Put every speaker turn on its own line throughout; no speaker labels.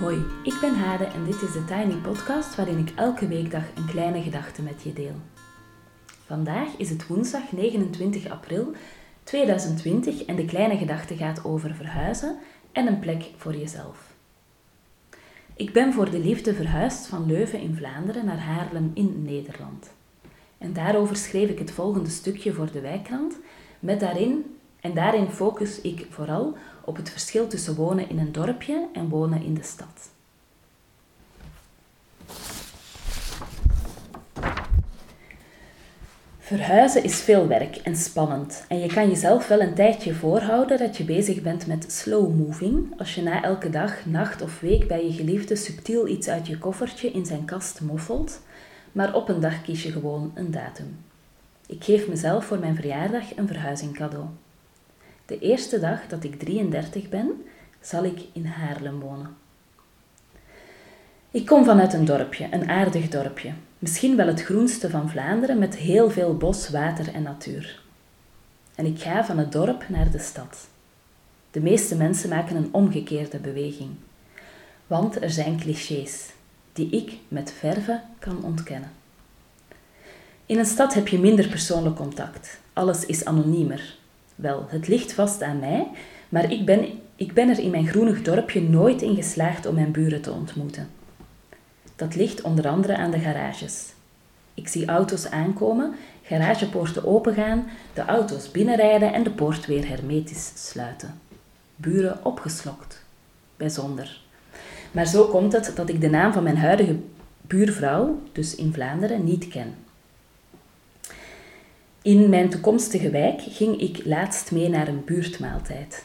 Hoi, ik ben Hade en dit is de Tiny Podcast waarin ik elke weekdag een kleine gedachte met je deel. Vandaag is het woensdag 29 april 2020 en de kleine gedachte gaat over verhuizen en een plek voor jezelf. Ik ben voor de liefde verhuisd van Leuven in Vlaanderen naar Haarlem in Nederland. En daarover schreef ik het volgende stukje voor de wijkrand, met daarin, en daarin focus ik vooral op het verschil tussen wonen in een dorpje en wonen in de stad. Verhuizen is veel werk en spannend en je kan jezelf wel een tijdje voorhouden dat je bezig bent met slow moving als je na elke dag, nacht of week bij je geliefde subtiel iets uit je koffertje in zijn kast moffelt, maar op een dag kies je gewoon een datum. Ik geef mezelf voor mijn verjaardag een verhuizing cadeau. De eerste dag dat ik 33 ben, zal ik in Haarlem wonen. Ik kom vanuit een dorpje, een aardig dorpje. Misschien wel het groenste van Vlaanderen met heel veel bos, water en natuur. En ik ga van het dorp naar de stad. De meeste mensen maken een omgekeerde beweging. Want er zijn clichés die ik met verve kan ontkennen. In een stad heb je minder persoonlijk contact. Alles is anoniemer. Wel, het ligt vast aan mij, maar ik ben, ik ben er in mijn groenig dorpje nooit in geslaagd om mijn buren te ontmoeten. Dat ligt onder andere aan de garages. Ik zie auto's aankomen, garagepoorten opengaan, de auto's binnenrijden en de poort weer hermetisch sluiten. Buren opgeslokt. Bijzonder. Maar zo komt het dat ik de naam van mijn huidige buurvrouw, dus in Vlaanderen, niet ken. In mijn toekomstige wijk ging ik laatst mee naar een buurtmaaltijd.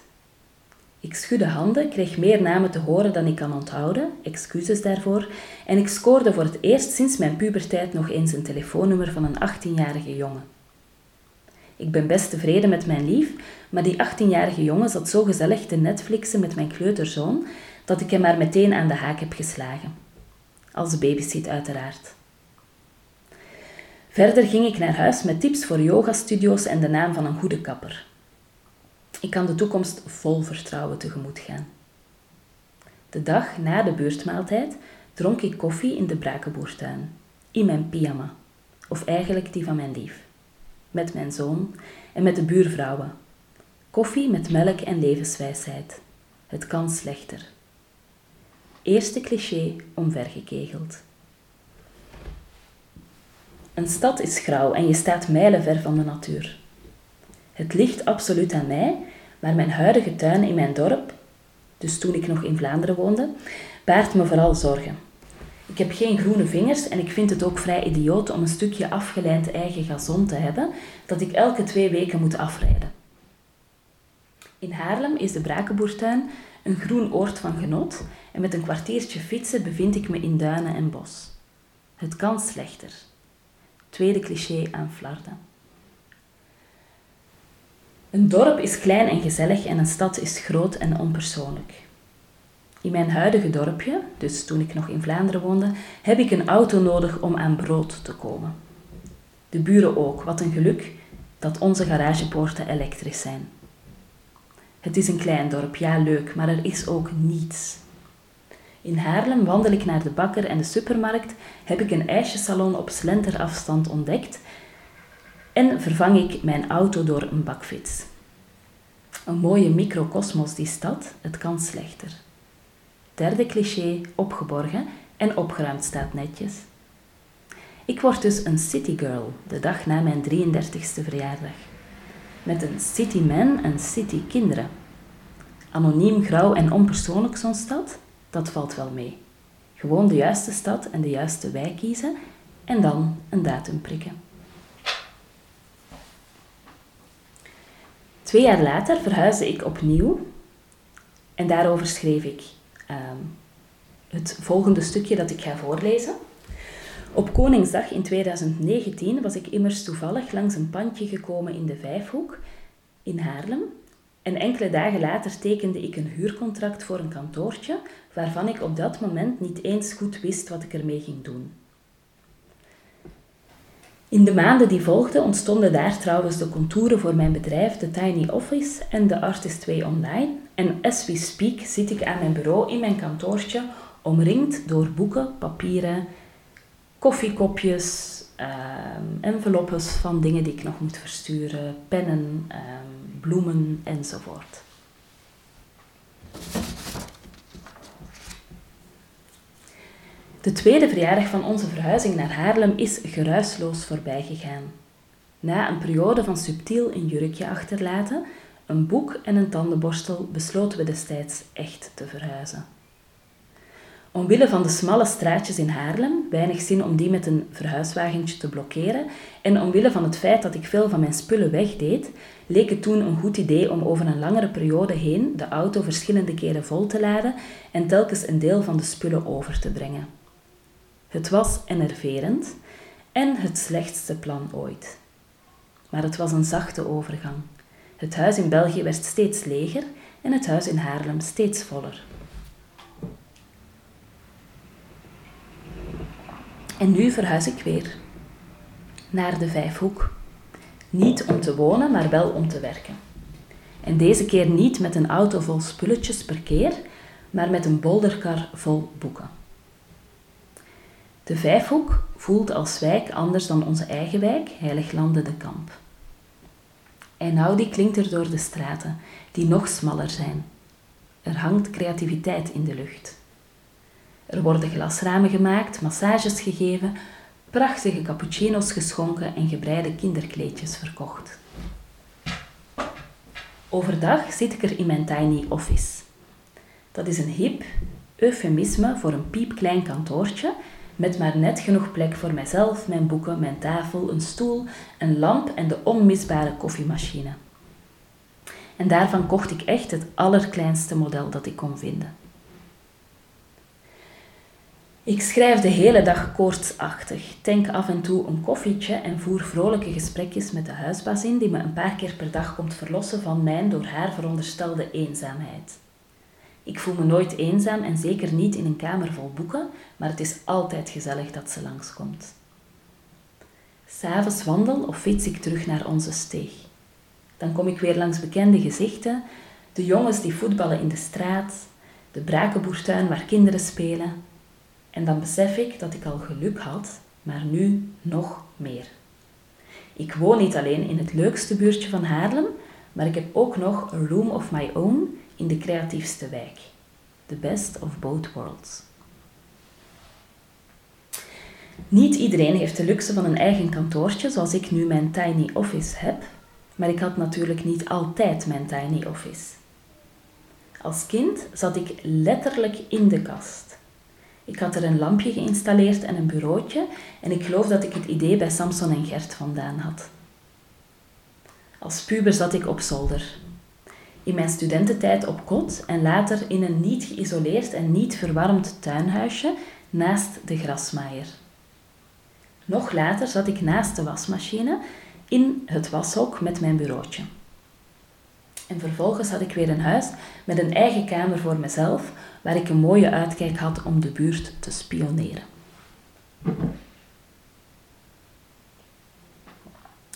Ik schudde handen, kreeg meer namen te horen dan ik kan onthouden, excuses daarvoor, en ik scoorde voor het eerst sinds mijn puberteit nog eens een telefoonnummer van een 18-jarige jongen. Ik ben best tevreden met mijn lief, maar die 18-jarige jongen zat zo gezellig te Netflixen met mijn kleuterzoon dat ik hem maar meteen aan de haak heb geslagen. Als babysit uiteraard. Verder ging ik naar huis met tips voor yogastudio's en de naam van een goede kapper. Ik kan de toekomst vol vertrouwen tegemoet gaan. De dag na de buurtmaaltijd dronk ik koffie in de Brakenboertuin, in mijn pyjama, of eigenlijk die van mijn lief, met mijn zoon en met de buurvrouwen. Koffie met melk en levenswijsheid. Het kan slechter. Eerste cliché omvergekegeld. Een stad is grauw en je staat mijlenver van de natuur. Het ligt absoluut aan mij, maar mijn huidige tuin in mijn dorp, dus toen ik nog in Vlaanderen woonde, baart me vooral zorgen. Ik heb geen groene vingers en ik vind het ook vrij idioot om een stukje afgeleid eigen gazon te hebben dat ik elke twee weken moet afrijden. In Haarlem is de Brakenboertuin een groen oord van genot en met een kwartiertje fietsen bevind ik me in duinen en bos. Het kan slechter. Tweede cliché aan Flarden. Een dorp is klein en gezellig en een stad is groot en onpersoonlijk. In mijn huidige dorpje, dus toen ik nog in Vlaanderen woonde, heb ik een auto nodig om aan brood te komen. De buren ook, wat een geluk dat onze garagepoorten elektrisch zijn. Het is een klein dorp, ja leuk, maar er is ook niets. In Haarlem wandel ik naar de bakker en de supermarkt, heb ik een ijsjesalon op slenterafstand ontdekt en vervang ik mijn auto door een bakfiets. Een mooie microcosmos die stad, het kan slechter. Derde cliché, opgeborgen en opgeruimd staat netjes. Ik word dus een citygirl de dag na mijn 33ste verjaardag. Met een cityman en citykinderen. Anoniem, grauw en onpersoonlijk zo'n stad? Dat valt wel mee. Gewoon de juiste stad en de juiste wijk kiezen en dan een datum prikken. Twee jaar later verhuisde ik opnieuw en daarover schreef ik ehm, het volgende stukje dat ik ga voorlezen. Op Koningsdag in 2019 was ik immers toevallig langs een pandje gekomen in de Vijfhoek in Haarlem en enkele dagen later tekende ik een huurcontract voor een kantoortje waarvan ik op dat moment niet eens goed wist wat ik ermee ging doen. In de maanden die volgden ontstonden daar trouwens de contouren voor mijn bedrijf, de Tiny Office en de Artist 2 Online. En as we speak zit ik aan mijn bureau in mijn kantoortje omringd door boeken, papieren, koffiekopjes, ehm, enveloppes van dingen die ik nog moet versturen, pennen, ehm, bloemen enzovoort. De tweede verjaardag van onze verhuizing naar Haarlem is geruisloos voorbij gegaan. Na een periode van subtiel een jurkje achterlaten, een boek en een tandenborstel besloten we destijds echt te verhuizen. Omwille van de smalle straatjes in Haarlem, weinig zin om die met een verhuiswagentje te blokkeren, en omwille van het feit dat ik veel van mijn spullen wegdeed, leek het toen een goed idee om over een langere periode heen de auto verschillende keren vol te laden en telkens een deel van de spullen over te brengen. Het was enerverend en het slechtste plan ooit. Maar het was een zachte overgang. Het huis in België werd steeds leger en het huis in Haarlem steeds voller. En nu verhuis ik weer naar de Vijfhoek. Niet om te wonen, maar wel om te werken. En deze keer niet met een auto vol spulletjes per keer, maar met een bolderkar vol boeken. De Vijfhoek voelt als wijk anders dan onze eigen wijk, Heiliglanden de Kamp. En Audi klinkt er door de straten, die nog smaller zijn. Er hangt creativiteit in de lucht. Er worden glasramen gemaakt, massages gegeven, prachtige cappuccino's geschonken en gebreide kinderkleedjes verkocht. Overdag zit ik er in mijn tiny office. Dat is een hip eufemisme voor een piepklein kantoortje met maar net genoeg plek voor mijzelf, mijn boeken, mijn tafel, een stoel, een lamp en de onmisbare koffiemachine. En daarvan kocht ik echt het allerkleinste model dat ik kon vinden. Ik schrijf de hele dag koortsachtig, tank af en toe een koffietje en voer vrolijke gesprekjes met de huisbaas in die me een paar keer per dag komt verlossen van mijn door haar veronderstelde eenzaamheid. Ik voel me nooit eenzaam en zeker niet in een kamer vol boeken, maar het is altijd gezellig dat ze langskomt. S'avonds wandel of fiets ik terug naar onze steeg. Dan kom ik weer langs bekende gezichten, de jongens die voetballen in de straat, de brakenboertuin waar kinderen spelen. En dan besef ik dat ik al geluk had, maar nu nog meer. Ik woon niet alleen in het leukste buurtje van Haarlem, maar ik heb ook nog een room of my own in de creatiefste wijk. The best of both worlds. Niet iedereen heeft de luxe van een eigen kantoortje, zoals ik nu mijn tiny office heb, maar ik had natuurlijk niet altijd mijn tiny office. Als kind zat ik letterlijk in de kast. Ik had er een lampje geïnstalleerd en een bureautje en ik geloof dat ik het idee bij Samson en Gert vandaan had. Als puber zat ik op zolder, in mijn studententijd op kot en later in een niet geïsoleerd en niet verwarmd tuinhuisje naast de grasmaaier. Nog later zat ik naast de wasmachine in het washok met mijn bureautje. En vervolgens had ik weer een huis met een eigen kamer voor mezelf, waar ik een mooie uitkijk had om de buurt te spioneren.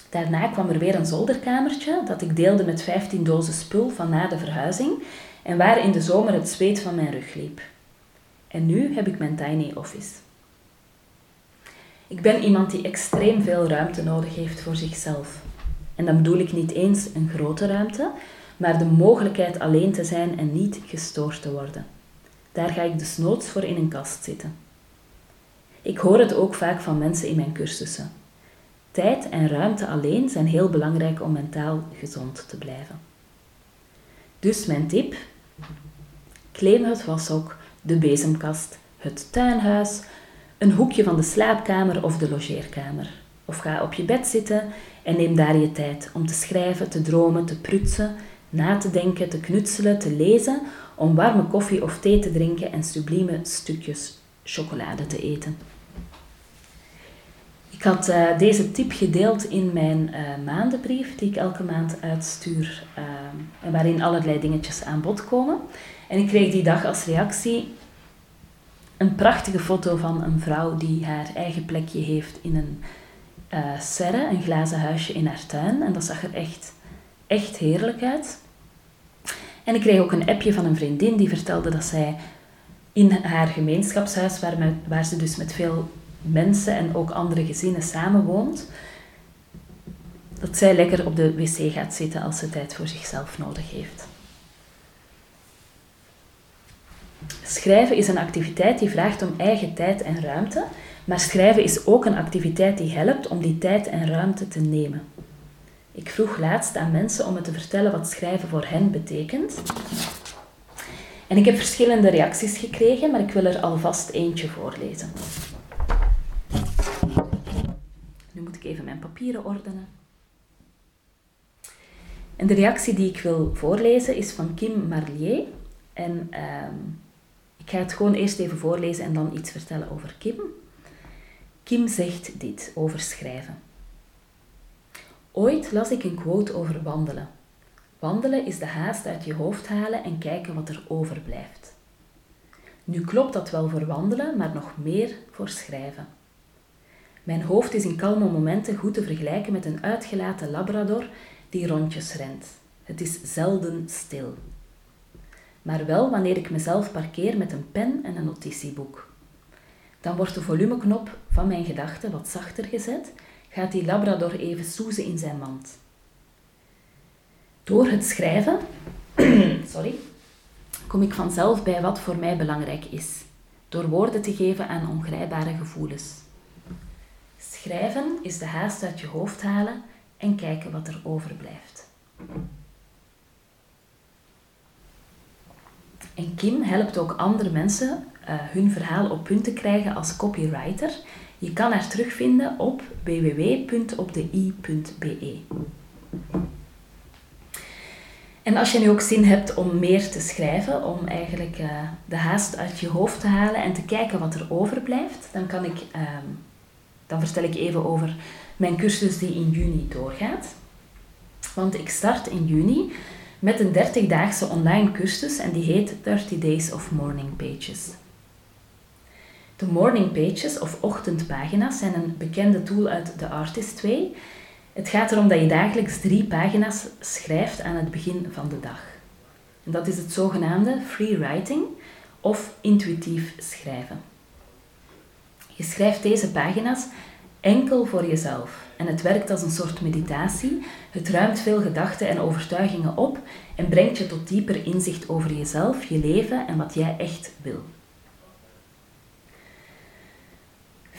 Daarna kwam er weer een zolderkamertje dat ik deelde met 15 dozen spul van na de verhuizing en waar in de zomer het zweet van mijn rug liep. En nu heb ik mijn tiny office. Ik ben iemand die extreem veel ruimte nodig heeft voor zichzelf. En dan bedoel ik niet eens een grote ruimte, maar de mogelijkheid alleen te zijn en niet gestoord te worden. Daar ga ik dus noods voor in een kast zitten. Ik hoor het ook vaak van mensen in mijn cursussen. Tijd en ruimte alleen zijn heel belangrijk om mentaal gezond te blijven. Dus mijn tip: claim het washok, de bezemkast, het tuinhuis, een hoekje van de slaapkamer of de logeerkamer. Of ga op je bed zitten en neem daar je tijd om te schrijven, te dromen, te prutsen, na te denken, te knutselen, te lezen, om warme koffie of thee te drinken en sublieme stukjes chocolade te eten. Ik had uh, deze tip gedeeld in mijn uh, maandenbrief die ik elke maand uitstuur uh, waarin allerlei dingetjes aan bod komen. En ik kreeg die dag als reactie een prachtige foto van een vrouw die haar eigen plekje heeft in een serre, een glazen huisje in haar tuin. En dat zag er echt, echt heerlijk uit. En ik kreeg ook een appje van een vriendin die vertelde dat zij in haar gemeenschapshuis, waar, waar ze dus met veel mensen en ook andere gezinnen samenwoont, dat zij lekker op de wc gaat zitten als ze tijd voor zichzelf nodig heeft. Schrijven is een activiteit die vraagt om eigen tijd en ruimte, maar schrijven is ook een activiteit die helpt om die tijd en ruimte te nemen. Ik vroeg laatst aan mensen om me te vertellen wat schrijven voor hen betekent. En ik heb verschillende reacties gekregen, maar ik wil er alvast eentje voorlezen. Nu moet ik even mijn papieren ordenen. En de reactie die ik wil voorlezen is van Kim Marlier. En ehm, ik ga het gewoon eerst even voorlezen en dan iets vertellen over Kim. Kim zegt dit over schrijven. Ooit las ik een quote over wandelen. Wandelen is de haast uit je hoofd halen en kijken wat er overblijft. Nu klopt dat wel voor wandelen, maar nog meer voor schrijven. Mijn hoofd is in kalme momenten goed te vergelijken met een uitgelaten labrador die rondjes rent. Het is zelden stil. Maar wel wanneer ik mezelf parkeer met een pen en een notitieboek. Dan wordt de volumeknop van mijn gedachten wat zachter gezet, gaat die labrador even soezen in zijn mand. Door het schrijven sorry, kom ik vanzelf bij wat voor mij belangrijk is, door woorden te geven aan ongrijpbare gevoelens. Schrijven is de haast uit je hoofd halen en kijken wat er overblijft. En Kim helpt ook andere mensen uh, hun verhaal op punt te krijgen als copywriter. Je kan haar terugvinden op www.opdei.be. En als je nu ook zin hebt om meer te schrijven, om eigenlijk uh, de haast uit je hoofd te halen en te kijken wat er overblijft, dan, kan ik, uh, dan vertel ik even over mijn cursus die in juni doorgaat. Want ik start in juni met een 30-daagse online cursus en die heet 30 Days of Morning Pages. De morning pages of ochtendpagina's zijn een bekende tool uit de Artist Way. Het gaat erom dat je dagelijks drie pagina's schrijft aan het begin van de dag. En dat is het zogenaamde free writing of intuïtief schrijven. Je schrijft deze pagina's enkel voor jezelf. En het werkt als een soort meditatie. Het ruimt veel gedachten en overtuigingen op en brengt je tot dieper inzicht over jezelf, je leven en wat jij echt wil.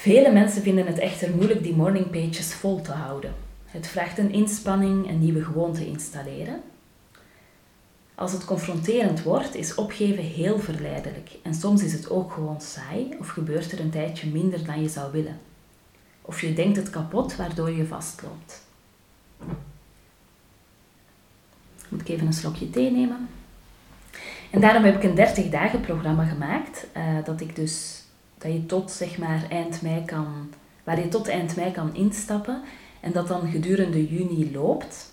Vele mensen vinden het echter moeilijk die morning pages vol te houden. Het vraagt een inspanning, een nieuwe gewoonte installeren. Als het confronterend wordt, is opgeven heel verleidelijk en soms is het ook gewoon saai of gebeurt er een tijdje minder dan je zou willen. Of je denkt het kapot waardoor je vastloopt. Moet ik even een slokje thee nemen. En daarom heb ik een 30 dagen programma gemaakt, uh, dat ik dus dat je tot zeg maar eind mei kan, waar je tot eind mei kan instappen en dat dan gedurende juni loopt.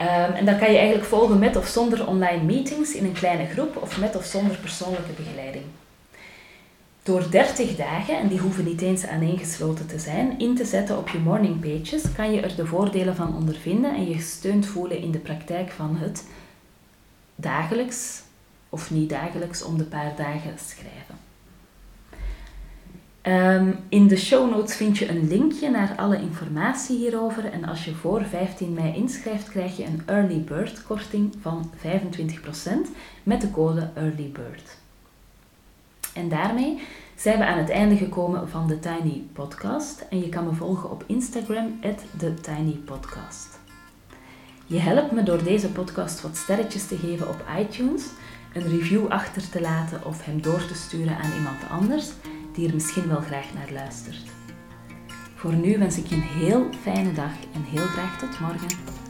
Um, en dat kan je eigenlijk volgen met of zonder online meetings in een kleine groep of met of zonder persoonlijke begeleiding. Door 30 dagen, en die hoeven niet eens aaneengesloten te zijn, in te zetten op je morning pages, kan je er de voordelen van ondervinden en je gesteund voelen in de praktijk van het dagelijks of niet dagelijks om de paar dagen schrijven. Um, in de show notes vind je een linkje naar alle informatie hierover. En als je voor 15 mei inschrijft, krijg je een early bird korting van 25% met de code early bird. En daarmee zijn we aan het einde gekomen van de Tiny Podcast. En je kan me volgen op Instagram, TheTinyPodcast. Je helpt me door deze podcast wat sterretjes te geven op iTunes, een review achter te laten of hem door te sturen aan iemand anders die er misschien wel graag naar luistert. Voor nu wens ik je een heel fijne dag en heel graag tot morgen.